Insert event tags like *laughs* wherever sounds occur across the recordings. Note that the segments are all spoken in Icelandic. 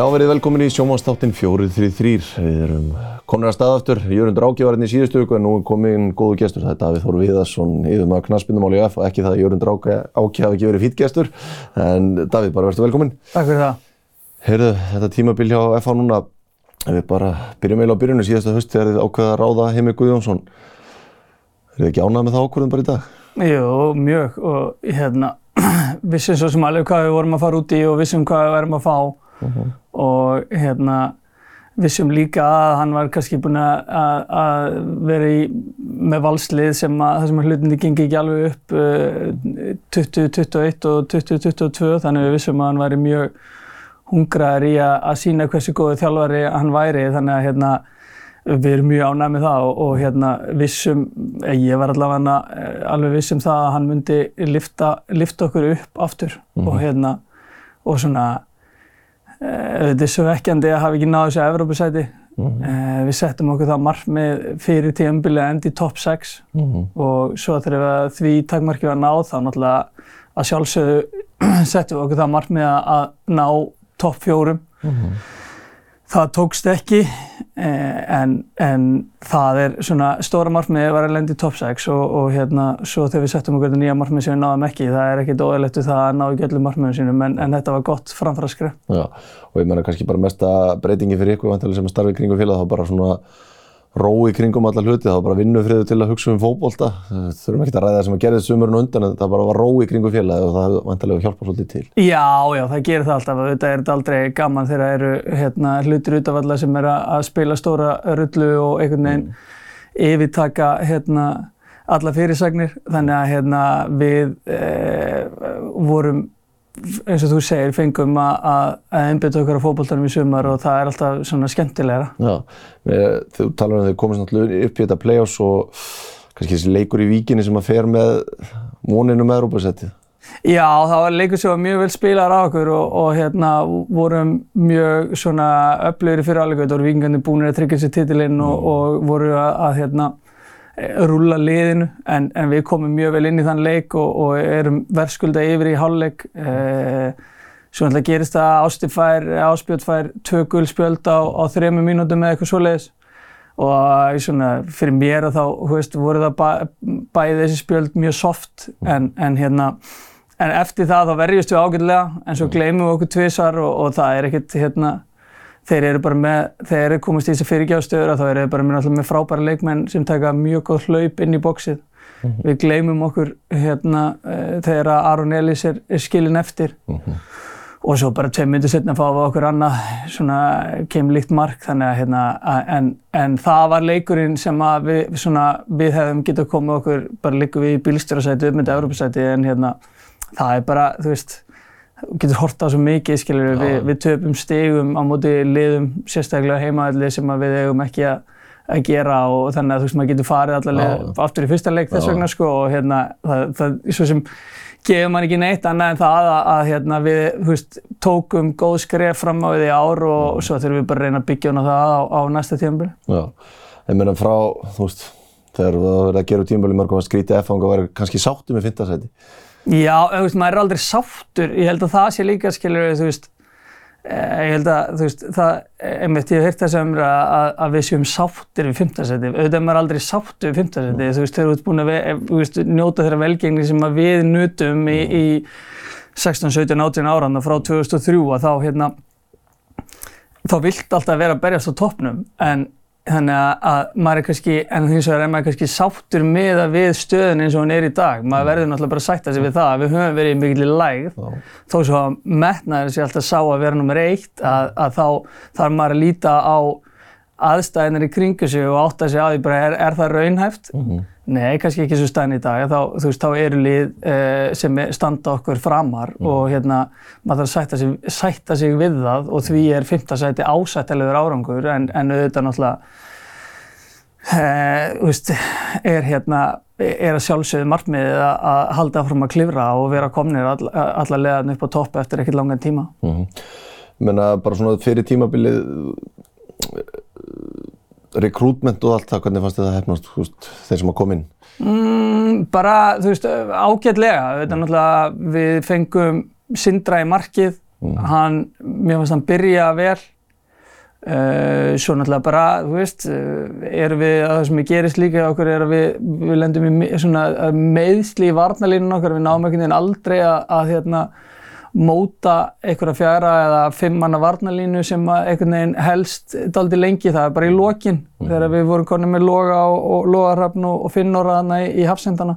Já, verið velkomin í sjómanstáttin 433. Við erum komin að staðaftur. Jörgundur hérna í síðustu viku en nú er komin góðu gestur. Það er Davíð Þór Viðarsson, yfir maður knaspindumál í F og ekki það að Jörgundur Áki hafi ekki verið fýtt gestur. En Davíð, bara verður velkomin. Takk fyrir það. Heyrðu, þetta tímabil hjá FH núna, við bara byrjum eiginlega á byrjunum síðasta höst þegar þið ákveða að ráða Heimi Guðjónsson. Er þið ekki ánað með það ákvörðum bara í dag? Jú, mjög og hérna, *clears throat* vissum svo sem alveg hvað við vorum að fara út í og vissum hvað við værum að fá og hérna vissum líka að hann var kannski búinn að, vera í, með valslið sem að það sem að hlutindi gengi ekki alveg upp uh, 2021 og 2022 þannig við vissum að hann væri mjög hungraður í að, að sína hversu góðu þjálfari hann væri þannig að hérna við erum mjög ánægð með það og, og hérna vissum, eh, ég var allavega eh, alveg vissum það að hann myndi lifta, lifta okkur upp aftur Mhm. og hérna og svona þetta er svo vekkjandi að hafa ekki náðu þessu Evrópusæti Mhm. uh, við settum okkur það markmið fyrir tíðanbili að enda í topp 6 Mhm. og svo þegar því takmarki var náð þá náttúrulega að sjálfsögðu *clears throat* settum við okkur það markmið að- ná topp 4 Mhm. Það tókst ekki eh, en, en það er svona stóra markmiði var að lenda í top 6 og, og hérna svo þegar við settum okkur nýja markmið sem við náðum ekki það er ekkert óæðilegt við það að ná ekki öllum markmiðum sínum en, en þetta var gott framfæraskref. Já, og ég menna kannski bara mesta breytingi fyrir ykkur vantilega sem að starfi kringum félag þá bara svona rói kringum alla hluti, þá bara vinnufriðu til að hugsa um fótbolta. Þurfum ekki að ræða það sem að gerðist sumurinn á undan en það bara var rói kringum félag og það vantilega hjálpa svolítið til. Já, já, það gerir það alltaf. Þetta er aldrei gaman þegar það eru hérna, hlutir út af alla sem er að spila stóra rullu og einhvern veginn yfirtaka hérna, alla fyrirsagnir. Þannig að hérna, við e, vorum, eins og þú segir, fengum að, einbytta okkur á fótboltanum í sumar og það er alltaf svona skemmtilegra. Já, þú talar um að þau komast náttúrulega upp í þetta play-offs og kannski þessi leikur í víkinni sem að fer með voninu með Európa-settið. Já, það var leikur sem var mjög vel spilaðar á okkur og, og hérna vorum mjög svona öflugri fyrir alveg. Það voru vikingandi búinir að tryggja sér titilinn og, og voru að, að hérna rúlla liðinu en, en við komum mjög vel inn í þann leik og, og erum verðskulda yfir í hálfleik. Eh, svo náttúrulega gerist það að Ásti fær, Áspjöld fær tvö guldspjöld á, á þrejum mínútum eða eitthvað svoleiðis og svona, fyrir mér þá veist, voru það bæ, bæði þessi spjöld mjög soft en, en hérna en eftir það þá verjumst við ágætlega en svo gleymum við okkur tvisar og, og það er ekkert hérna þeir eru bara með, þeir eru komast í þessi fyrirgjáðstöður þá eru þeir bara með, með frábæra leikmenn sem taka mjög góð hlaup inn í bóksið við gleymum okkur hérna uh, þegar að Aron Elís er, er skilinn eftir. Og svo bara tveim myndir setna fáum við okkur annað svona keimlíkt mark þannig að hérna að- en, en það var leikurinn sem að við, svona, við hefðum getað komið okkur bara líka við í bílstjórasæti upp með Evropasæti en hérna það er bara þú veist getur horta svo mikið skilur við, við töpum stigum á móti liðum sérstaklega heimaðalli sem við eigum ekki að að gera og þannig að þú veist maður getur farið allar leið aftur í fyrsta leik þess vegna sko og hérna það, það svo sem gefur mann ekki neitt annað en það að, að hérna, við þú veist, tókum góð skref fram á því í ár og, og svo þurfum við bara að reyna að byggja hana það á, á næsta tímabili. Já, ég meina frá, þú veist, þegar það verið að gera tímabili mörgum að skrítið F-fang og verið kannski sáttu með fintasæti. Já, veist, maður er aldrei sáttur. Ég held að það sé líka, skilur þú veist, eh, ég held að, þú veist, það, einmitt, ég hef heyrt þess að umra að, að við séum sáttir við fimmtarsæti. Auðvitað er maður aldrei sáttur við fimmtarsæti. Þú veist, þegar þú ert búin að, ve- þú veist, njóta þeirra velgengni sem við nutum í, í 16, 17, 18 ára, frá 2003, að þá, hérna, þá vilt alltaf vera að berjast á toppnum, en þannig að, að maður er kannski, en hins vegar er maður kannski sáttur með að við stöðun eins og hún er í dag. Maður verður náttúrulega bara að sætta sig við það að við höfum verið í mikill lægð, þó svo að metnaður sé alltaf sá að vera nummer eitt, að, að þá þarf maður að líta á aðstæðinir í kringu sig og átta sig á því bara er, er það raunhæft? Nei, kannski ekki svo stæðin í dag. Þá, þú veist, þá eru lið uh, sem standa okkur framar og hérna, maður þarf að sætta sig, sætta sig við það og því er fymta sæti ásættalegur árangur en, en auðvitað náttúrulega þú veist, er hérna er að sjálfsögðu markmiðið að, halda áfram að klifra og vera komnir all, alla leðan upp á topp eftir ekkert langan tíma. Mm Ég meina bara svona fyrir tímabilið, rekrútment og allt það, hvernig fannst það hefnast, veist, þeir sem að koma inn? Mm, bara, þú veist, ágætlega. Þetta náttúrulega, við fengum Sindra í markið. Hann, mér finnst hann byrja vel. Uh, svo náttúrulega bara, þú veist, erum við, að það sem gerist líka okkur er að við, við lendum í svona meðsli í varnalínun okkar, við náum einhvern veginn aldrei að, að hérna, móta einhverja fjara eða fimmanna varnalínu sem einhvern veginn helst daldi lengi, það er bara í lokin þegar við vorum konið með Loga og, og Logarhafn og, og Finnóra þarna í, í hafsendana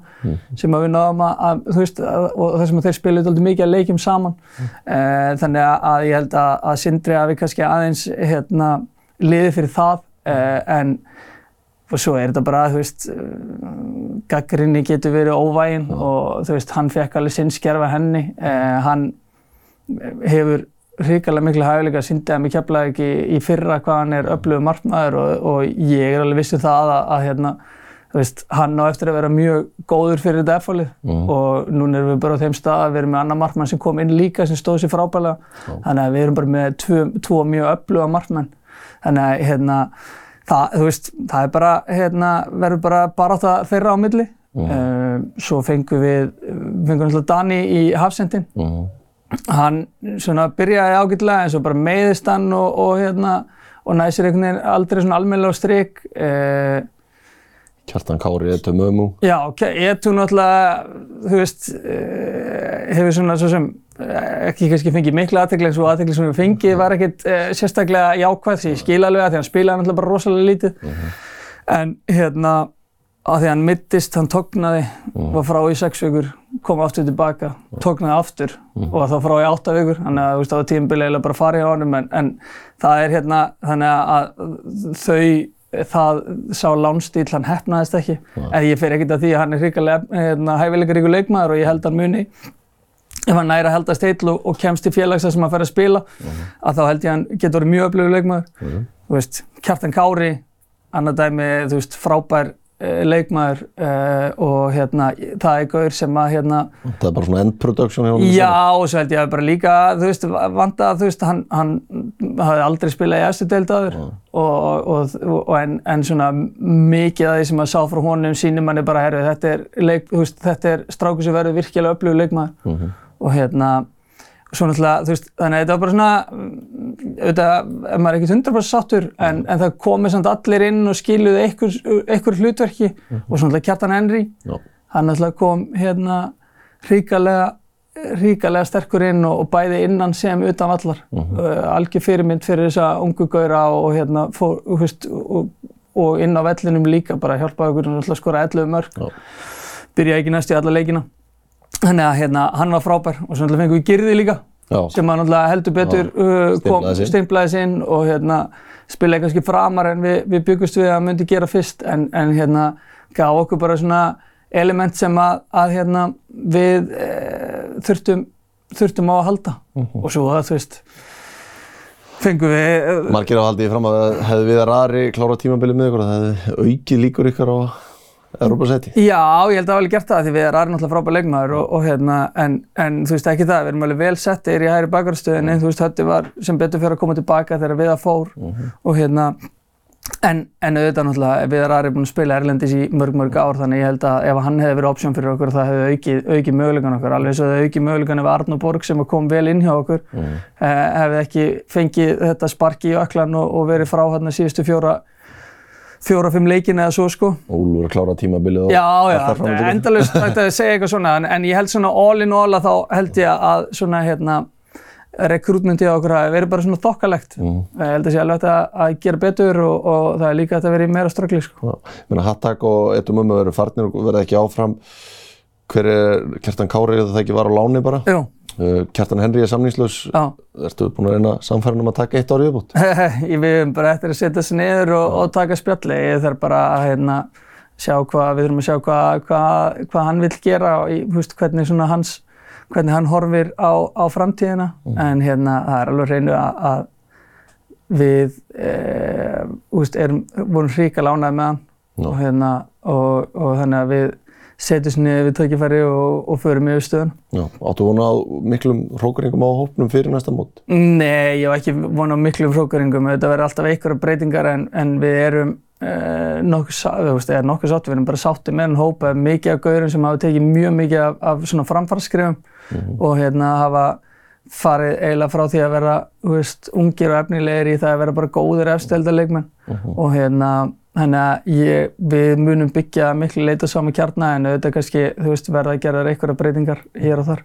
sem að við náðum að, að þú veist, að, og þessum að þeir spiluðu daldi mikið að leikjum saman. Uh, þannig að, að ég held að, að Sindri að við kannski aðeins hérna, liði fyrir það uh, en og svo er þetta bara, þú veist, gaggrinni getur verið óvægin og þú veist, hann fekk alveg sinn skerfa henni. Eh, hann hefur hrikalega miklu hæfileika að syndi að mig keflaði ekki í fyrra hvað hann er öflugur markmaður og, og ég er alveg vissið það að, að hérna, veist, hann á eftir að vera mjög góður fyrir þetta F-fálið Mhm. og núna erum við bara á þeim stað að við erum með annar markmann sem kom inn líka sem stóð sér frábælega. Þannig að við erum bara með tvo, tvo mjög öfluga markmenn. Þannig að hérna, það, veist, það er bara, hérna, verður bara barátta þeirra á milli. Mm. svo fengum við, fengum við Dani í hafsendin. Mhm. Hann svona byrjaði ágætlega en svo bara meiðist hann og, og hérna, og næsir einhvern veginn aldrei svona almennilega á strik. Uh, Kjartan Kári, Etu Mömu. Já, Etu náttúrulega, þú veist, uh, hefur svona svo sem uh, ekki kannski fengið mikla aðtegli eins og aðtegli sem við fengið var ekkert uh, sérstaklega jákvæð því ég skil alveg að því hann spilaði náttúrulega bara rosalega lítið. En hérna, að því hann mittist, hann tóknaði, var frá í sex vikur, kom aftur tilbaka, tóknaði aftur og þá frá í átta vikur, þannig að það var tímabilið bara fara í honum en, en það er hérna, þannig að þau það sá lánstíl, hann hefnaðist ekki. En ég fer ekkert að því að hann er hrikalega hérna, hæfileikaríkur leikmaður og ég held hann muni ef hann næri að heldast heill og, kemst til félags sem hann fer að spila að þá held ég hann getur verið mjög öflugur leikmaður. Þú veist, Kjartan Kári annar dæmi, þú veist, frábær leikmaður uh, og hérna, það er gaur sem að hérna Það er bara svona end production hjá honum. Já, og svo held ég að bara líka, þú veist, vanda þú veist, hann, hann hafði aldrei spilað í eftir deildaður og, og, og, en, en svona mikið af því sem að sá frá honum sínum manni bara, herru, þetta er, leik, veist, þetta er stráku sem verður virkilega öflugur leikmaður. Og hérna, svo náttúrulega, þú veist, þannig að þetta var bara svona, mm, auðvitað, maður er ekkert 100% sáttur, en, en það komið samt allir inn og skiluðu einhver, einhver hlutverki og svo náttúrulega Kjartan Henry, Já. hann náttúrulega kom hérna ríkalega, ríkalega sterkur inn og, og bæði innan sem utan vallar. Uh algjör fyrirmynd fyrir þessa ungu gauðra og, hérna, fór, þú veist, og, og inn á vellinum líka, bara hjálpaði okkur náttúrulega að skora 11 mörg. Já. Byrjaði ekki næst í alla leikina. Þannig að hérna, hann var frábær og svo náttúrulega fengum við Girði líka Já. sem að náttúrulega heldur betur uh, kom, sig. inn og hérna spilaði kannski framar en við, við byggust við að hann myndi gera fyrst. En, en hérna gaf okkur bara svona element sem að, að hérna við e, þurftum, þurftum á að halda. Og svo að þú veist fengum við eh, Margir á haldið fram að hefði við að rari klára tímabilið með ykkur að það hefði aukið líkur ykkar á Europasæti. Já, ég held að það var alveg gert það því við erum náttúrulega frábær leikmaður og, og hérna, en, en þú veist ekki það, við erum alveg vel settir í hægri bakvarstöðinni, þú veist Hötti var sem betur fyrir að koma tilbaka þegar við að fór og hérna, en, en auðvitað náttúrulega við erum búin að spila Erlendis í mörg mörg ár þannig ég held að ef hann hefði verið option fyrir okkur það hefði aukið, aukið mögulegan okkur, alveg svo það aukið mögulegan ef Arnur Borg sem kom vel inn hjá okkur mm. hefði ekki fengið þetta sparki í öklan og, og verið frá hérna síðustu fjóra fjóra-fimm leikin eða svo sko. Ólfur að klára tímabilið og Já, já, endalust *laughs* að segja eitthvað svona, en, en ég held svona all in all að þá held ég að svona hérna rekrútmyndið á okkur hafi verið bara svona þokkalegt. Mm. Ég held að sé alveg að, að gera betur og, og það er líka að vera í meira ströggli sko. Meina Hattak og Etu Mömmu verður farnir og verða ekki áfram. Hver er Kjartan Kári eða það ekki var á láni bara? Jú, Kjartan Henry er samningslaus. Ertu búin að reyna samfærin um að taka eitt árið uppbútt? *laughs* við erum bara eftir að setja sig niður og, og taka spjalli. Ég þarf bara að hérna, sjá hvað, við þurfum að sjá hvað, hvað, hvað hann vil gera og ég, veist, hvernig svona hans, hvernig hann horfir á, á framtíðina. En hérna, það er alveg hreinu að, við e, veist, erum, vorum hríka lánaði með hann og, hérna, og, og þannig að við setjum sér niður við tækifæri og, og förum yfir stöðun. Já, áttu vona á miklum hrókuringum á hópnum fyrir næsta mót? Nei, ég var ekki von á miklum hrókaringum. Þetta verður alltaf einhverja breytingar en, en við erum uh, nokkuð, nokkuð sátt, við erum bara sátti með hann hópa, mikið af gaurum sem hafa tekið mjög mikið af, af svona framfarskrifum og hérna hafa farið eiginlega frá því að vera þú veist, ungir og efnilegir í það að vera bara góðir efsteldarleikmenn og hérna þannig að ég, við munum byggja miklu leita saman kjarna en auðvitað kannski þú veist verða að gera einhverja breytingar hér og þar.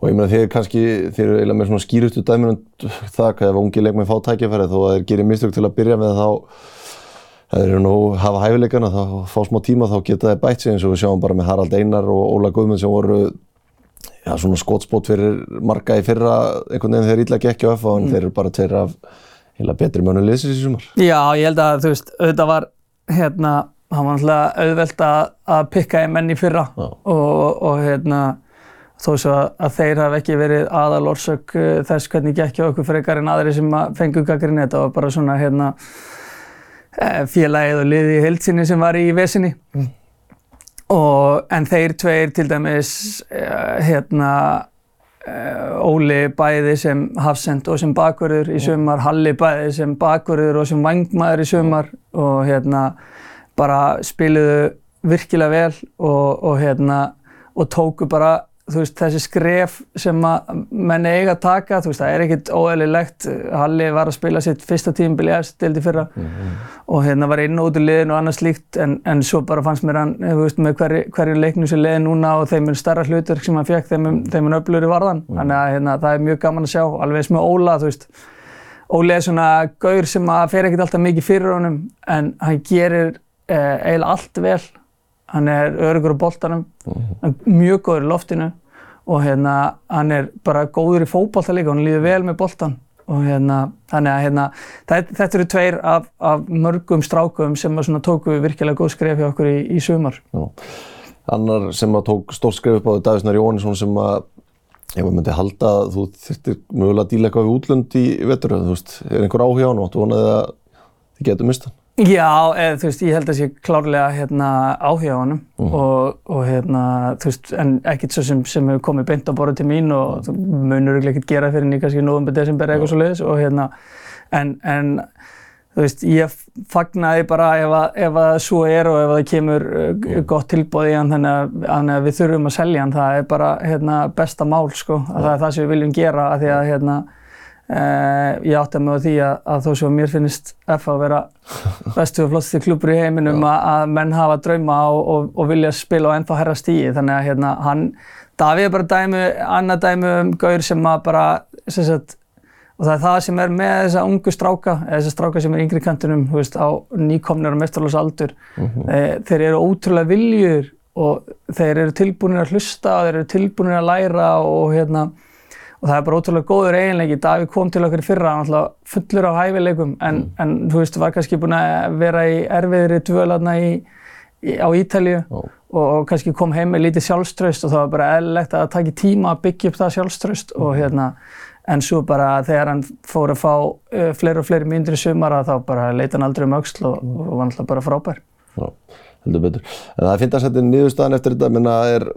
Og ég meina þeir kannski, þeir eru eiginlega með svona skýrustu dæminu það ef ungi leikmenn fá tækifæri þó að þeir gerir mistök til að byrja með þá þeir eru nú hafa hæfileikana þá fá smá tíma þá geta þeir bætt sig eins og við sjáum bara með Harald Einar og Óla Guðmund sem voru já, svona skotspót fyrir marga í fyrra einhvern veginn þeir ítla ekki á FA en þeir eru bara tveir af heila betri mönu liðsins í sumar. Já, ég held að þú veist, auðvitað var hérna, hann var náttúrulega auðvelt að, að pikka í menn í fyrra og, og hérna þó svo að þeir hafi ekki verið aðal orsök uh, þess hvernig gekk hjá okkur frekar en aðri sem að fengu gaggrinn þetta var bara svona hérna félagið og liði í heilsinni sem var í vesinni mm. og en þeir tveir til dæmis uh, hérna Óli bæði sem hafsend og sem bakverður í sumar, Halli bæði sem bakverður og sem vangmaður í sumar og hérna bara spiluðu virkilega vel og, og hérna og tóku bara veist, þessi skref sem að menn eiga að taka, veist, það er ekkert óeðlilegt. Halli var að spila sitt fyrsta tímbil í efstildi fyrra mm -hmm. og hérna var inn og út í liðin og annað slíkt en, en svo bara fannst mér hann, veist, með hverju, hverju leiknum sem liði núna og þeim er starra hlutur sem hann fekk, þeim, þeim er öflur í varðan. Mm -hmm. Þannig að hérna, það er mjög gaman að sjá, alveg eins með Óla. Óli er svona gaur sem að fer ekkert alltaf mikið fyrir honum en hann gerir eh, eiginlega allt vel hann er örugur á boltanum, mm -hmm. mjög góður í loftinu og hérna hann er bara góður í fókbalta líka, hann líður vel með boltan og hérna þannig að hérna þetta eru tveir af, af mörgum strákum sem tóku virkilega góð skref hjá okkur í, í sumar. Já. Annar sem að tók stórt skref upp á því Davísnar Jóhannesson sem að maður myndi halda að þú þurftir mögulega að díla eitthvað við útlönd í vetur, þú veist, er einhver áhuga á hann og þú vonaði að þið getur mistan? Já, þú veist, ég held að það sé klárlega hérna, áhuga á honum mm. og, og hérna, veist, en ekkert svo sem, sem hefur komið beint á borðu til mín og þú munur ekkert gera fyrir henni kannski november, desember eitthvað svo leiðis og hérna, en, en þú veist, ég fagnaði bara ef að, ef að svo er og ef það kemur mm. gott tilbóð í hann þannig að, að við þurfum að selja hann, það er bara hérna, besta mál, sko, að það er það sem við viljum gera að því að hérna Uh, ég átti að með því að, að þó sem mér finnst FH að vera *laughs* bestu og flottstu klubur í heiminum að, að menn hafa drauma og, og, og vilja spila á ennþá herra stíi þannig að hérna hann, Davíð er bara dæmi, annað dæmi um gaur sem að bara, sem sagt, og það er það sem er með þessa ungu stráka, eða þessa stráka sem er yngri kantunum, þú veist, á nýkomnir og mestarlósaldur, mm -hmm. e, þeir eru ótrúlega viljur og þeir eru tilbúinir að hlusta og þeir eru tilbúinir að læra og hérna og það er bara ótrúlega góður eiginleiki. Davíð kom til okkur fyrra, hann var fullur af hæfileikum en, mm. en þú veist, var kannski búinn að vera í erfiðri dvölaðna á Ítalju oh. og, og kannski kom heim með lítið sjálfströst og það var bara eðlilegt að það taki tíma að byggja upp það sjálfströst mm. og hérna, en svo bara þegar hann fór að fá uh, fleiri og fleiri myndir í sumara þá bara leita hann aldrei um auksl og, mm. og var alltaf bara frábær. Já, heldur betur. En það finnst að setja nýðustafan eftir þetta, menna er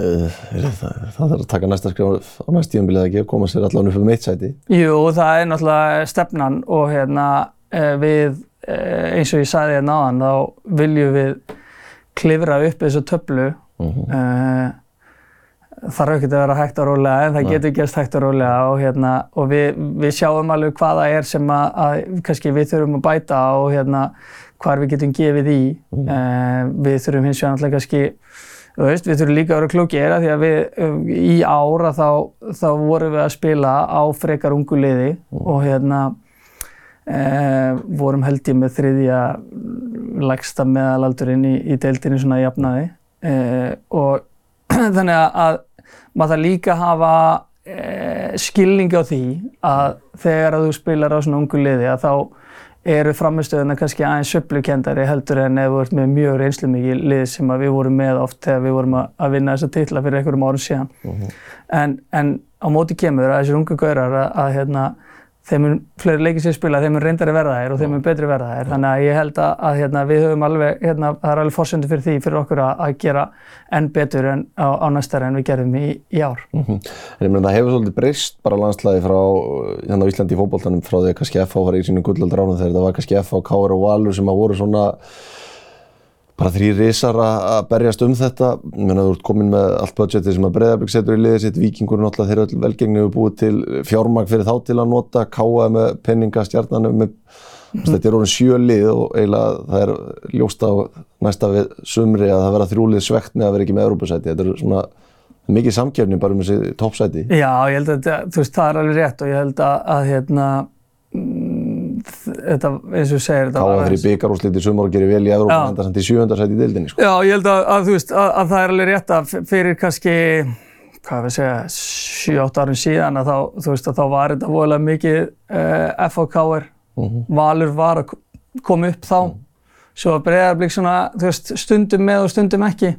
Uh, það, það þarf að taka næsta skrif á næst tíumbilið ekki að koma sér allavega upp um eitt sæti. Jú, það er náttúrulega stefnan og hérna eh, við, eh, eins og ég sagði hérna áðan, þá viljum við klifra upp þessu töflu. Uh -huh. uh, þarf ekki að vera hægt og rólega en það Nei. getur gerst hægt og rólega og, hérna, og við, við sjáum alveg hvaða er sem að, að kannski við þurfum að bæta og hérna hvar við getum gefið í. -huh. við þurfum hins vegar náttúrulega kannski Veist, við þurfum líka að vera klókir að því að við um, í ára þá, þá vorum við að spila á frekar ungu liði mm. og hérna e, vorum held ég með þriðja lægsta meðalaldurinn í, í deildinni svona jafnaði e, og *clears throat* þannig að maður þarf líka að hafa e, skilningi á því að þegar að þú spilar á svona ungu liði að þá eru framistöðuna kannski aðeins söplukendari heldur en ef við erum með mjög reynslu mikið lið sem við vorum með oft þegar við vorum að vinna þessa titla fyrir einhverjum árum síðan. Uh -huh. en, en á móti kemur að þessir ungu gaurar að, að hérna, þeim er fleiri leikið sér spila, þeim er reyndari verða þær og þeim er betri verða þær. Þannig að ég held að, að hérna, við höfum alveg, hérna, það er alveg fórsöndu fyrir því fyrir okkur að, að gera enn betur en, á, á næstari en við gerðum í, í ár. Mm -hmm. En ég meina það hefur svolítið breyst bara landslæði frá hérna á Íslandi í fókbóltanum frá því að kannski FH var í sínum gullöld ránu þegar það var kannski FH, KR og Valur sem að voru svona bara þrý risar að berjast um þetta. Ég meina þú ert komin með allt budgetið sem að Breiðarbygg setur í liðið sitt, Víkingur náttúrulega þeir öll velgengni hefur búið til fjármagn fyrir þá til að nota, káa með penninga stjarnanum með þetta er orðin sjö lið og eiginlega það er ljóst á næsta við sumri að það verða þrjúlið með að vera ekki með Európa-sæti, þetta er svona mikið samkefni bara um þessi toppsæti. Já, ég held að þú veist, það er alveg rétt og ég held að, að hérna, mm, þetta, eins og segir, þetta káa var fyrir byggarúsliti sumar og gerir vel í Európa en það samt í sjöundarsæti í deildinni sko. Já, ég held að, að þú veist, að, að það er alveg rétt að fyrir kannski, hvað við segja, 7-8 árum síðan að þá, þú veist, að þá var þetta voðalega mikið uh, FHK-er, Valur var að koma upp þá, svo að Breiðarblik svona, þú veist, stundum með og stundum ekki.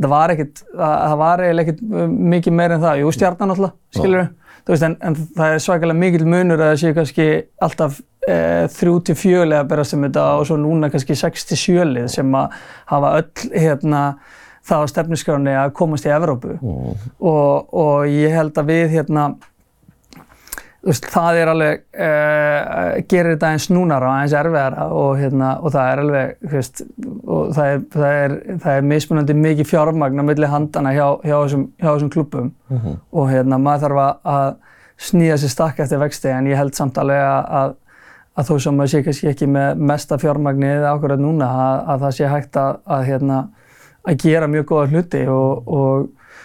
Það var ekkit, það, var eiginlega ekkit uh, mikið meira en það, jú, stjarnan alltaf, skilur þú veist, en, en það er svakalega mikill munur að það séu kannski alltaf þrjú til fjölega að berast um þetta og svo núna kannski 6 til sjölið sem að hafa öll hérna það á stefniskráni að komast í Evrópu. Og, og ég held að við hérna það er alveg, uh, gerir þetta eins núnara og eins erfiðara og, hérna, og það er alveg, veist, og það er, það er, það er mismunandi mikið fjármagn á milli handana hjá, hjá, þessum, hjá þessum klubum og hérna, maður þarf að snýja sér stakk eftir vexti en ég held samt alveg að, að, þó sem maður sé kannski ekki með mesta fjármagnið akkurat núna að, að það sé hægt að, að, hérna, að gera mjög góða hluti og, og,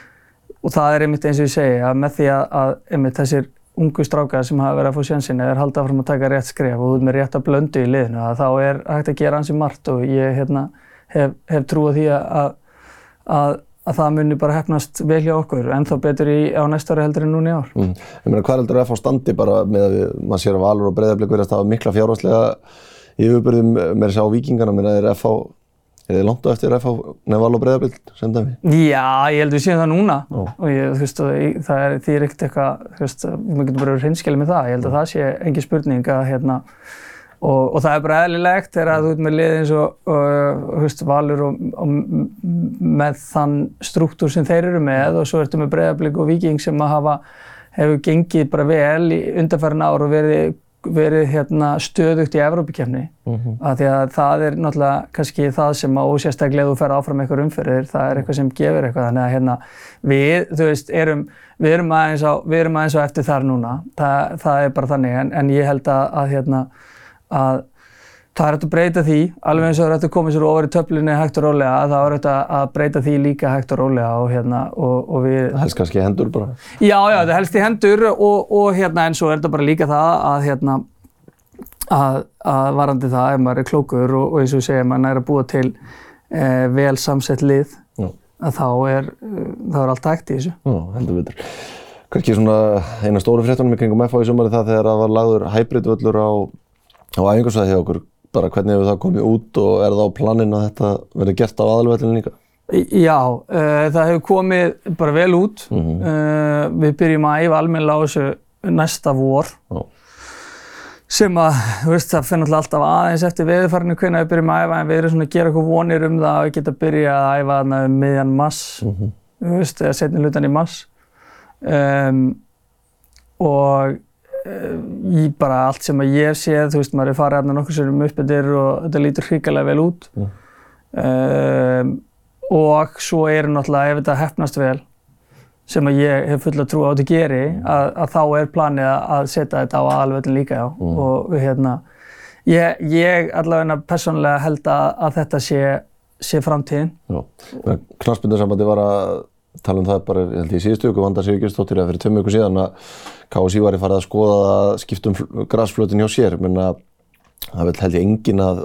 og það er einmitt eins og ég segi að með því að, einmitt þessir ungu strákar sem hafa verið að fá sjansin eða er haldið áfram að taka rétt skref og út með rétt að blöndu í liðinu að þá er hægt að gera hansi margt og ég hérna, hef, hef trú á því að, að, að það muni bara hefnast vel hjá okkur ennþá betur í, á næsta ári heldur en núna í ár. Mm. Ég meina, hvað heldur að fá standi bara með að við, maður sér að Valur og Breiðarblik verðast að hafa mikla fjárhagslega yfirbyrðum með þess að á vikingana, meina, er FH, er þið langt á eftir FH nefn Valur og Breiðarblik, sem dæmi? Já, ég held við séum það núna Já. og ég, þú veist, það er, því er ekkert eitthvað, þú veist, við getum bara verið hreinskjali með það, ég held að það sé engin spurning að hérna, og, og það er bara eðlilegt þegar að þú ert með lið eins og, veist, Valur og, og með þann struktúr sem þeir eru með og svo ertu með Breiðablík og Víking sem að hafa, hefur gengið bara vel í undanfærin ár og verið, verið hérna, stöðugt í Evrópikefni að því að það er náttúrulega kannski það sem að ósérstaklega þú fer áfram eitthvað umferðir, það er eitthvað sem gefur eitthvað. Þannig að hérna við, þú veist, erum, við erum aðeins á, við erum aðeins á eftir þar núna, það, það er bara þannig. En, en ég held að, að hérna að það er hægt að breyta því, alveg eins og það er hægt að koma sér ofar í töflinni hægt og rólega, þá er hægt að að breyta því líka hægt og rólega og hérna og, og við Helst kannski hendur bara. Já, já, þetta helst í hendur og, og hérna eins og er þetta bara líka það að hérna að, að varandi það ef maður er klókur og, og eins og ég segja, maður er að búa til e, vel samsett lið Já, að þá er, þá er allt hægt í þessu. já heldur betur. Kannski svona eina stóru fréttunum í kringum FH í sumari það þegar það var lagður hybrid völlur á, á æfingarsvæði hjá okkur. Bara hvernig hefur það komið út og er það á planinu að þetta verði gert á aðalvellinu líka? Já, uh, það hefur komið bara vel út. Mhm. uh, við byrjum að æfa almennilega á þessu næsta vor Já. sem að, þú veist, það finnir alltaf aðeins eftir veðurfarinu hvernig við byrjum að æfa en við erum svona að gera eitthvað vonir um það að við geta byrjað að æfa þarna um miðjan mass, þú veist, eða setni hlutan í mass um, og í bara allt sem að ég hef séð, þú veist, maður er farið hérna nokkur sérum uppbyttir og þetta lítur hrikalega vel út Mm. um, og svo er náttúrulega ef þetta hefnast vel sem að ég hef fulla trú á að þetta geri að, að þá er planið að- setja þetta á aðalvöldin líka já Mm. og hérna ég, ég allavega persónulega held að, að þetta sé, sé framtíðin Já. Knarsbyndarsambandi var að tala um það bara, ég held ég síðustu viku, Vanda Sigurgjörsdóttir eða fyrir tveim viku síðan að KSÍ var í farið að skoða að skipta um grasflötin hjá sér, menna það vil held ég engin að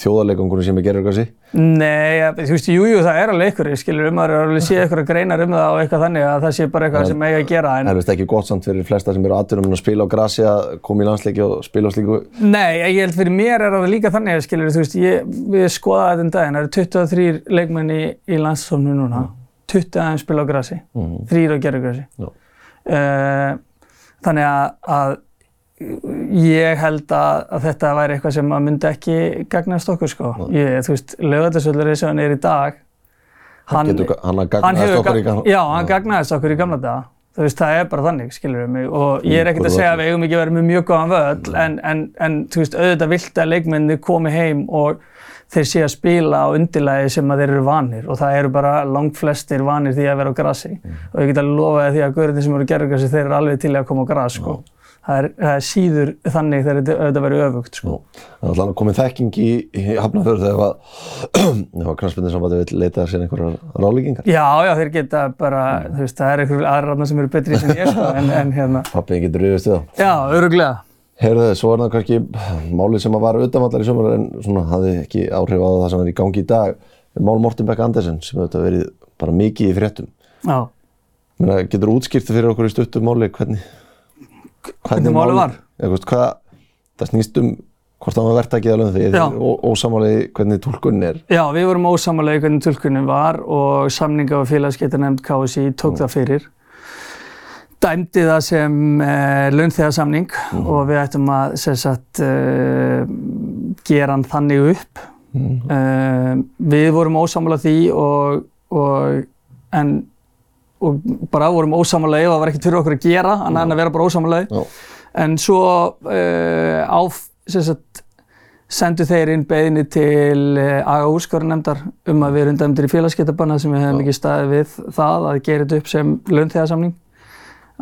þjóðarleikangunum sem er gerir eitthvað sí. Nei, ja, þú veist, jú, jú, það er alveg ykkur, skilur um að alveg sé ykkur að greinar um það og eitthvað þannig að það sé bara eitthvað sem eiga að gera en Það er vist ekki gott samt fyrir flesta sem eru aðturum að spila á grasi að koma í landsleiki og spila á slíku. Nei, ég held fyrir mér er það líka þannig, skilur, þú veist, ég, við skoðaði þetta um daginn, það eru 23 leikmenn í, í landsfólknu núna, 20 aðeins spila á grasi, Mhm. þrýr á gerðugrasi. Já. Uh, þannig að, að ég held að, að þetta væri eitthvað sem að myndi ekki gagnast okkur, sko. Ég, þú veist, lögðarsvöldur eins og hann er í dag, Hann, getur, hann hann hefur, okkur í ga- gamla. já, hann gagnaðist okkur í gamla daga Þú veist, það er bara þannig, skilur mig, og ég er ekkert að segja að við eigum ekki vera með mjög góðan völl, en, en, en þú veist, auðvitað vilt að leikmenni komi heim og þeir sé að spila á undirlægi sem að þeir eru vanir og það eru bara langt flestir vanir því að vera á grassi mm. og ég get alveg lofaði því að gaurinn sem eru að gera grassi, þeir eru alveg til að koma á grass, sko. Mm það er, það er síður þannig þegar þetta verið öfugt sko. Það er alltaf komið þekking í, í hafnafjörðu þegar *clears throat* knastbundin samvæði vil leita sér einhverjar ráðlíkingar. Já, já, þeir geta bara, mm. þú veist, það er einhverjum aðra sem eru betri sem ég sko, en, en hérna. Pappið getur rauðist Já. Heyrðu, svo er það kannski málið sem að var auðvitaðvallar í sömur en svona hafði ekki áhrif á það sem er í gangi í dag. Mál Morten Beck Andersen sem auðvitað verið bara mikið í fréttum. Já. Menna, getur útskýrtu fyrir okkur í stuttum máli hvernig hvernig málið var. Eða, veist, hvað, það snýst um hvort það var verðtækið alveg því þið ósamalegi hvernig tólkunni er. Já, við vorum ósamalegi hvernig tólkunni var og samninga og félagsgetarnemnd KSI tók mm. það fyrir. Dæmdi það sem eh, launþegarsamning mm. og við ættum að sagt, eh, gera hann þannig upp. Mm. Eh, við vorum ósamalegi því og, og, en og bara vorum ósamalegi og það var ekkert fyrir okkur að gera annað en að vera bara ósamalegi. En svo uh, á, sagt, sendu þeir inn beðinni til uh, aga úrskorunnemndar um að við erum dæmdir í félagsgetabannað sem við hefum ekki staðið við það að gera þetta upp sem launþegarsamning.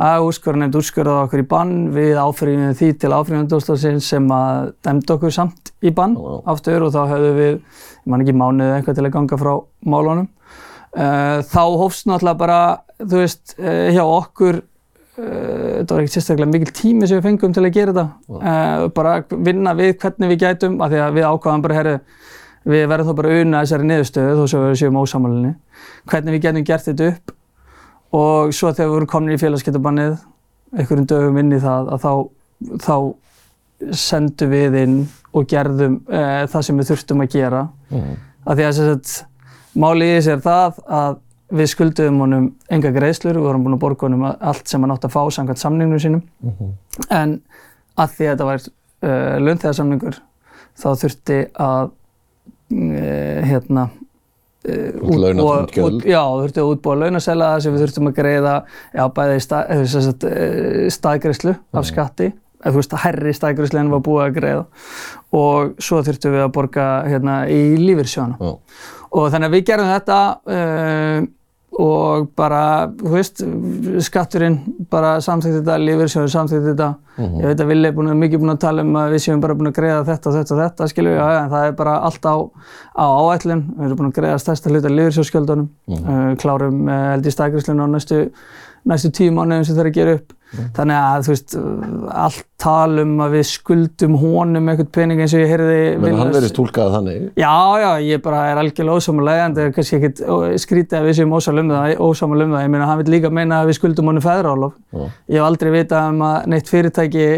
Aga úrskorunnemnd úrskorðaði okkur í bann við áfriðinu því til áfriðinandóstafsins sem að dæmdi okkur samt í bann aftur og þá höfðum við, ég man ekki mánuðið eitthvað til að ganga frá málunum. Uh, þá hófst náttúrulega bara þú veist, eh, hjá okkur eh, þetta var ekkert sérstaklega mikil tími sem við fengum til að gera þetta wow. bara vinna við hvernig við gætum af því að við ákvaðum bara, herru við verðum þá bara unna þessari niðurstöðu þó sem við séum ósamalinni hvernig við getum gert þetta upp og svo þegar við vorum komin í félagsgetabannið einhverjum dögum inn í það að þá, þá sendum við inn og gerðum e, það sem við þurftum að gera mm. af því að að málið í þessu er það að Við skulduðum honum enga greiðslur, við vorum búin að borga honum allt sem hann átt að fá samkvæmt samningnum sínum. Mm -hmm. En að því að þetta var uh, launþegarsamningur þá þurfti að uh, hérna uh, útbúa, já, þurfti að útbúa launasela sem við þurftum að greiða já, bæði stað, uh, staðgreðslu af mhm. skatti eða þú veist að herri staðgreðslu en var búið að greiða og svo þurftum við að borga hérna í lífyrsjónu. Og þannig að við gerum þetta uh, og bara, þú veist, skatturinn bara samþýtti þetta, lífeyrissjóður samþýtti þetta. Mm -hmm. Ég veit að Vili er búin, mikið búin að tala um að við séum bara búin að greiða þetta og þetta og þetta, skilju, já, en það er bara allt á, á áætlun. Við erum búin að greiða stærsta hluta lífeyrissjóðskjöldunum, mm -hmm. uh, klárum uh, held í stækriðslun á næstu, næstu tíu mánuðum sem það er að gera upp. Þannig að þú veist, allt talum að við skuldum honum eitthvað pening eins og ég heyrði Menn hann verið stúlkað þannig? Já, já, ég bara er algjörlega ósámulega en það er kannski ekkert skrítið að við séum ósámulega um ósámulega um það. Ég meina, hann vil líka meina að við skuldum honum fæðrálof. Ég hef aldrei vitað um að neitt fyrirtæki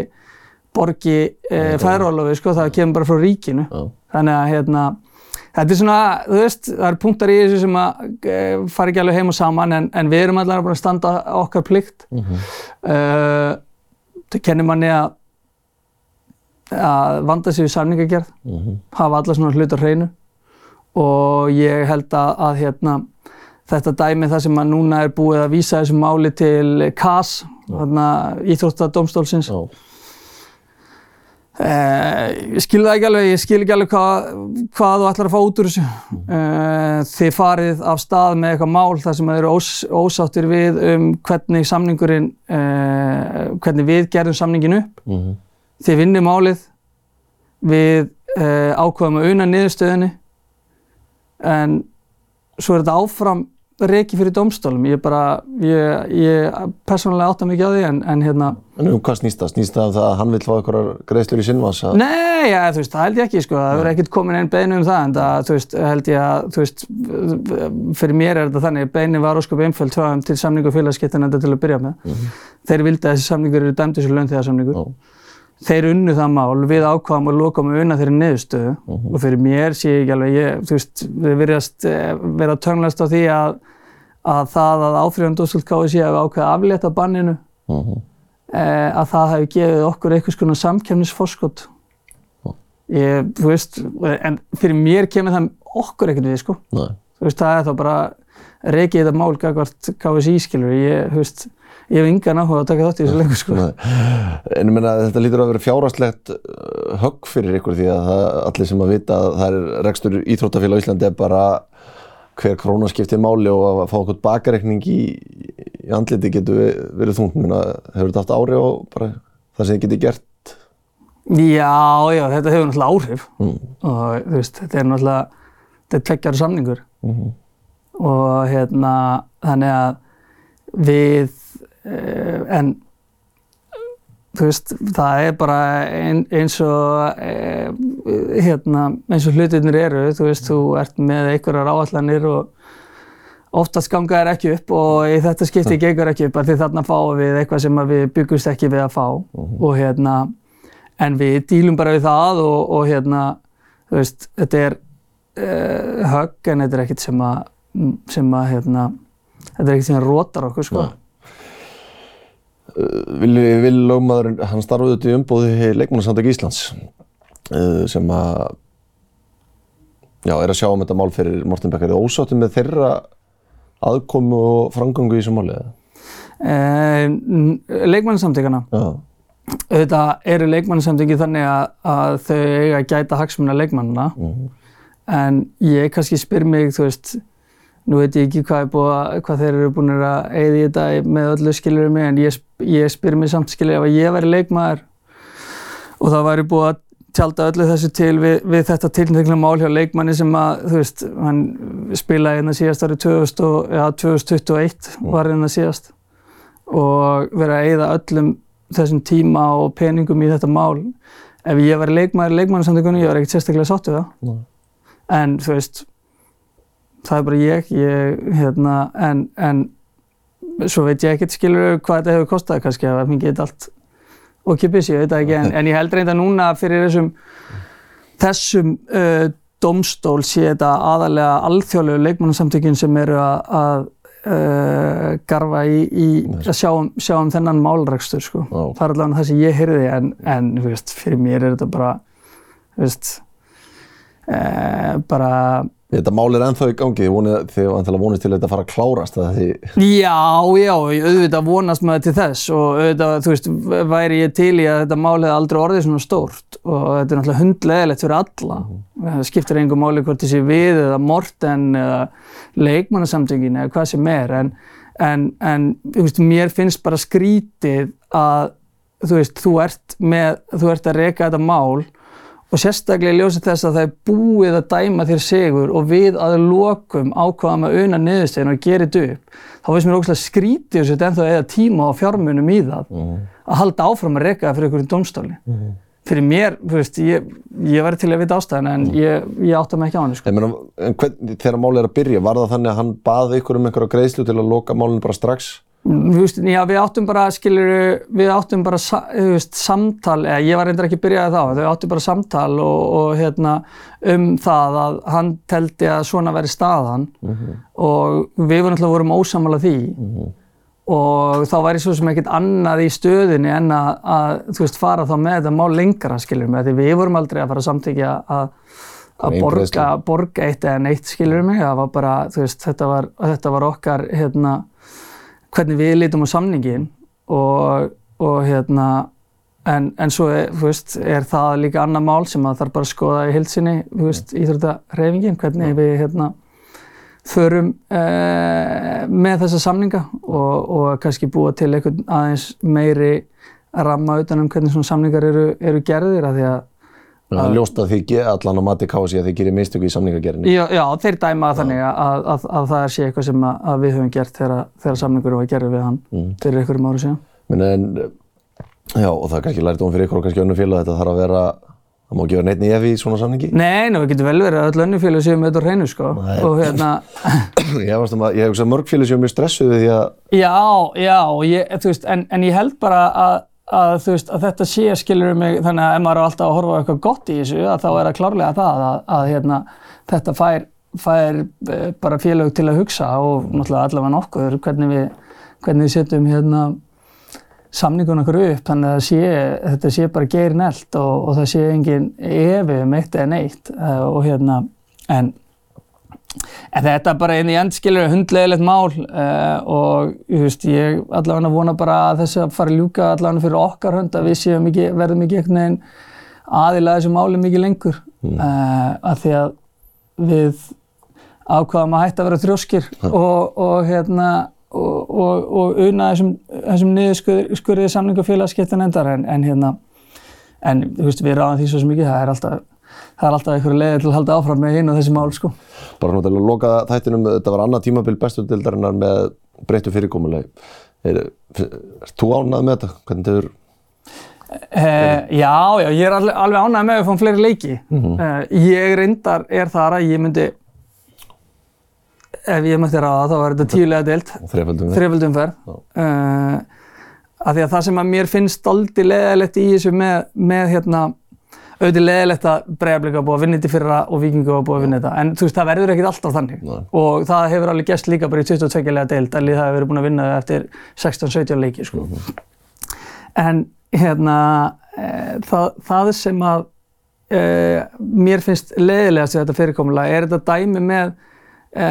borgi eh, fæðrálofi, sko, það kemur bara frá ríkinu. Já. Þannig að, hérna, Þetta er svona, þú veist, það eru punktar í þessu sem að uh, fara ekki alveg heim og saman en, en við erum allavega bara að standa okkar plikt. Mm -hmm. uh, það kennir manni að, að vanda sig við samningagerð, mm -hmm. hafa alla svona hlutar hreinu og ég held að, að hérna, þetta dæmi það sem að núna er búið að vísa þessu máli til KAS, Íþróttadómstólsins. Uh, ég skil það ekki alveg, ég skil ekki alveg hvað, hvað þú ætlar að fá út úr þessu. Uh, þið farið af stað með eitthvað mál þar sem þið eru ós, ósáttir við um hvernig samningurinn, uh, hvernig við gerðum samningin upp. Mm -hmm. Þið vinnir málið, við ákveðum að unna niðurstöðinni en svo er þetta áfram reiki fyrir domstólum. Ég bara, ég, ég persónulega átta mikið á því en, en hérna... En um hvað snýst það? Snýst það um það að hann vil fá einhverjar greiðslur í sinnvans? Að... Nei, ja, þú veist, það held ég ekki sko. Það verður ekkert komin einn beinu um það en það, þú veist, held ég að, þú veist, fyrir mér er þetta þannig, beinu var ósköp einföld tráðum til samningu félagskiptin enda til að byrja með. Mm -hmm. Þeir vildi að þessi samningur eru dæmdi sem launþegarsamningur. Oh þeir unnu það mál, við ákvaðum að loka með unna þeirri neðustöðu uh mhm. -huh. og fyrir mér sé ég ekki alveg, ég, þú veist, við verðast eh, vera törnlegast á því að, að það að áfríðandóðsvöld KSC hefði ákveðið að aflétta banninu, uh -huh. e, að það hefði gefið okkur einhvers konar samkjöfnisforskott. -huh. Ég, þú veist, en fyrir mér kemur það okkur ekkert við, sko. Nei. Þú veist, það er þá bara, reikið þetta mál gagvart KSI skilur, ég, þú veist, ég hef engan áhuga að taka þátt í þessu leikur sko. En ég meina þetta lítur að vera fjárhastlegt uh, högg fyrir ykkur því að það, allir sem að vita að það er rekstur íþróttafélag Íslandi er bara hver króna skiptir máli og að fá okkur bakareikning í, í andliti getur verið þungt. Meina, hefur þetta haft ári á bara það sem þið getur gert? Já, já, þetta hefur náttúrulega áhrif Mm. og þú veist, þetta er náttúrulega, þetta er tveggjar samningur Mhm. og hérna, þannig að við, uh, en þú veist, það er bara ein, eins og uh, hérna, eins og hlutirnir eru, þú veist, þú ert með einhverjar áallanir og oftast ganga þær ekki upp og í þetta skipti gengur ekki upp því þarna fáum við eitthvað sem við byggumst ekki við að fá og hérna, en við dílum bara við það og, og hérna, þú veist, þetta er uh, högg en þetta er ekkert sem að, sem að hérna, þetta er ekkert sem að rótar okkur sko. Nei. Vili, Vili Lógmaðurinn, hann starfaði út í umbóði leikmannasamtök Íslands uh, sem að já, er að sjá um þetta mál fyrir Morten Bekkar. Það ósáttu með þeirra aðkomu og framgöngu í þessu máli? eða? Uh, leikmannasamtökana, Já. auðvitað eru leikmannasamtöki þannig að, að þau eiga að gæta hagsmuna leikmannana Mhm. en ég kannski spyr mig, þú veist, nú veit ég ekki hvað, að- hvað þeir eru búin að eigða í þetta með öllu skilur mig en ég, ég spyr mig samt skilur ef að ég væri leikmaður og það væri búið að tjálta öllu þessu til við, við þetta tilnægna mál hjá leikmanni sem að, þú veist, hann spilaði hérna síðast árið 2000 og, ja, 2021 var hérna síðast og verið að eigða öllum þessum tíma og peningum í þetta mál ef ég væri leikmaður í leikmannasamtökunni, ég var ekkert sérstaklega sátt við það Nei. en þú veist það er bara ég, ég hérna, en, en svo veit ég ekkert skilur hvað þetta hefur kostað kannski að mér geta allt og kipis, ég veit það ekki, en, *laughs* en ég held reynda núna fyrir þessum þessum uh, domstól sé þetta aðalega alþjóðlegu leikmannsamtökin sem eru að, uh, garfa í, í að sjá um, sjá um þennan málrekstur sko. Það er allavega það sem ég heyrði en, en veist, fyrir mér er þetta bara veist uh, bara Þetta mál er ennþá í gangi, þið vantilega vonist til að þetta fara að klárast að því, Já, já, auðvitað vonast maður til þess og auðvitað, þú veist, væri ég til í að þetta mál hefði aldrei orðið svona stórt og þetta er náttúrulega hundleðilegt fyrir alla. Það skiptir engum máli hvort þessi við eða Morten eða leikmannasamtöngin eða hvað sem er en, en, en þú veist, mér finnst bara skrítið að þú veist, þú ert, með, þú ert að reka þetta mál og sérstaklega í ljósi þess að það er búið að dæma þér sigur og við að lokum ákvaðum að una niðurstegin og gera þetta upp þá finnst mér ógæslega skrítið þetta ennþá eða tíma og fjármunum í það að halda áfram að reka það fyrir einhverjum dómstóli fyrir mér, þú veist, ég, ég væri til að vita ástæðan en ég, ég átta mig ekki á hann sko. en hvern, þegar málið er að byrja, var það þannig að hann baði ykkur um einhverja greiðslu til að loka málinu bara strax? Veist, já, við áttum bara, skilur, við áttum bara, þú veist, samtal, eða ég var reyndar ekki byrjaði þá, þau áttum bara samtal og, og hérna, um það að hann teldi að svona væri staðan og við vorum náttúrulega vorum ósamála því. Og þá væri svo sem ekkert annað í stöðinni en að, að þú veist, fara þá með þetta mál lengra, skilur mig, því við vorum aldrei að fara að samtykja að að borga, borga eitt eða neitt, skilur mig, það var bara, þú veist, þetta var, þetta var okkar, hérna, hvernig við lítum á samningin og, og hérna en, en svo er, veist, er það líka annað mál sem að þarf bara að skoða í heilsinni, þú veist, íþróttareyfingin, hvernig við hérna förum eh, með þessa samninga og, og kannski búa til einhvern aðeins meiri ramma utan um hvernig svona samningar eru, eru gerðir að því að Það ljóst að þið ge- allan á mati kási að þið gerir mistöku í samningagerðinni. Já, já þeir dæma það þannig að, að, að, að það sé eitthvað sem að, að við höfum gert þegar, þegar samningur var gerður við hann Mm. fyrir einhverjum ári síðan. Men en, já, og það er kannski lært um fyrir ykkur og kannski önnu félag þetta þarf að vera, það má ekki vera neitt nýjafi í svona samningi. Nei, ná, það getur vel verið að öll önnu félög séu með þetta á hreinu, sko. Nei. Og hérna, *coughs* Ég um að, ég hef hugsað mörg félag er mjög stressuð við því að, já, já, ég, en, en að, veist, að þetta sé, skilur mig, þannig að ef maður er alltaf að horfa á eitthvað gott í þessu, þá er það klárlega það að, að hérna, þetta fær, fær eh, bara félög til að hugsa og náttúrulega allavega nokkuð hvernig við, hvernig við setjum hérna, samningun okkur upp þannig að sé, þetta sé bara geir nelt og, og það sé engin efi um eitt eða neitt uh, og hérna en En þetta er bara einn í end skilur hundlegilegt mál uh, og veist, ég allavega vona bara að þess að fara að ljúka allavega fyrir okkar hönd að við séum ekki, verðum ekki einhvern veginn aðilega þessu máli mikið lengur mm. uh, af því að við ákvaðum að hætta að vera þrjóskir og, og hérna og, og, og una þessum, þessum niðurskurðið samlingafélagskiptan endar en, en hérna en veist, við ráðum því svo mikið, það er alltaf það er alltaf einhverju leiði til að halda áfram með hinn og þessi mál sko. Bara náttúrulega loka þættinum, þetta var annað tímabil besturdeildarinnar með breyttu fyrirkomulegi. Er, er þú ánað með þetta? Hvernig þau eru? Uh, já, já, ég er alveg, ánað með að við fáum fleiri leiki. Mm -hmm. uh, ég reyndar er þar að ég myndi, ef ég mætti ráða þá var þetta tíulega deilt. Þreföldum ferð. Uh, af því að það sem að mér finnst aldrei leðilegt í þessu með, með hérna auðvitað leðilegt að Breiðablík hafa búið að vinna þetta fyrra og Vikingu hafa búið að vinna þetta en þú veist það verður ekkert alltaf þannig Nei. og það hefur alveg gæst líka bara í 22 lega deild að lið það hefur verið búin að vinna eftir 16-17 leiki sko. Mm -hmm. En hérna e, það, það sem að e, mér finnst leðilegast við þetta fyrirkomulega er þetta dæmi með e,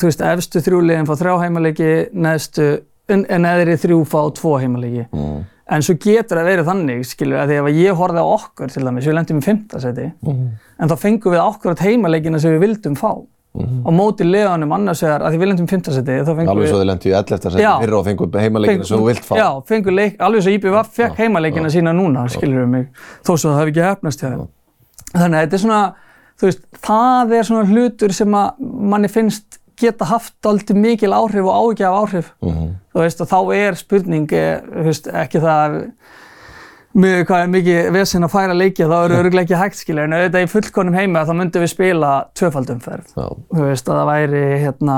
þú veist efstu þrjúleginn fá þrjá heimaleiki neðstu, neðri þrjú fá tvo heimaleiki mm. En svo getur það verið þannig, skilur, að því að ég horfið á okkur til dæmis, við lendum í fymtasæti, mm -hmm. en þá fengum við okkur átt heimaleikina sem við vildum fá. Mm -hmm. Og mótið leðanum annars vegar, að því við lendum í fymtasæti, þá fengum við... Alveg svo þið lendum í elleftasæti fyrra og fengum heimaleikina sem þú vilt fá. Já, fengum leik, alveg svo IBVF fekk heimaleikina já. sína núna, skilur við mig, þó svo það hefði ekki hefnast hjá það. Þannig að þetta er svona, þú veist, það er svona hlutur sem að manni finnst geta haft aldrei mikil áhrif og ágjaf áhrif. Mm -hmm. Þú veist, og þá er spurning, eh, þú veist, ekki það mjög, hvað er mikið vesen að færa leikja, þá eru öruglega ekki hægt, skilja, en auðvitað í fullkonum heima þá myndum við spila tvöfaldumferð. Þú veist, að það væri, hérna,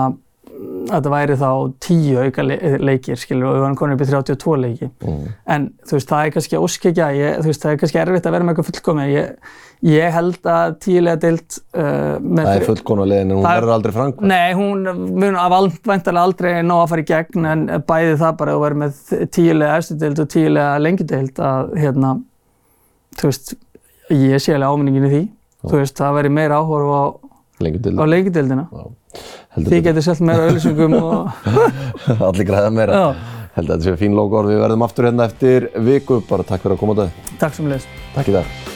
það væri þá tíu auka leikir, skilja, og við varum komin upp í 32 leiki. Mm. En þú veist, það er kannski óskikja, þú veist, það er kannski erfitt að vera með eitthvað fullkomið. Ég, Ég held að tíulega deilt uh, Það er fullkonulegin en hún verður aldrei framkvæmt. Nei, hún mun af væntalega aldrei ná að fara í gegn en bæði það bara að vera með tíulega eftir deilt og tíulega lengi deilt að hérna, þú veist, ég sé alveg áminningin í því. Já. Þú veist, það verður meira áhorf á lengi deildina. Því getur selgt meira auðvilsingum og... *laughs* Allir græða meira. Já. Held að þetta sé fín lókor. Við verðum aftur hérna eftir viku. Bara takk fyrir að koma á dag. Takk sem leist. Takk í dag.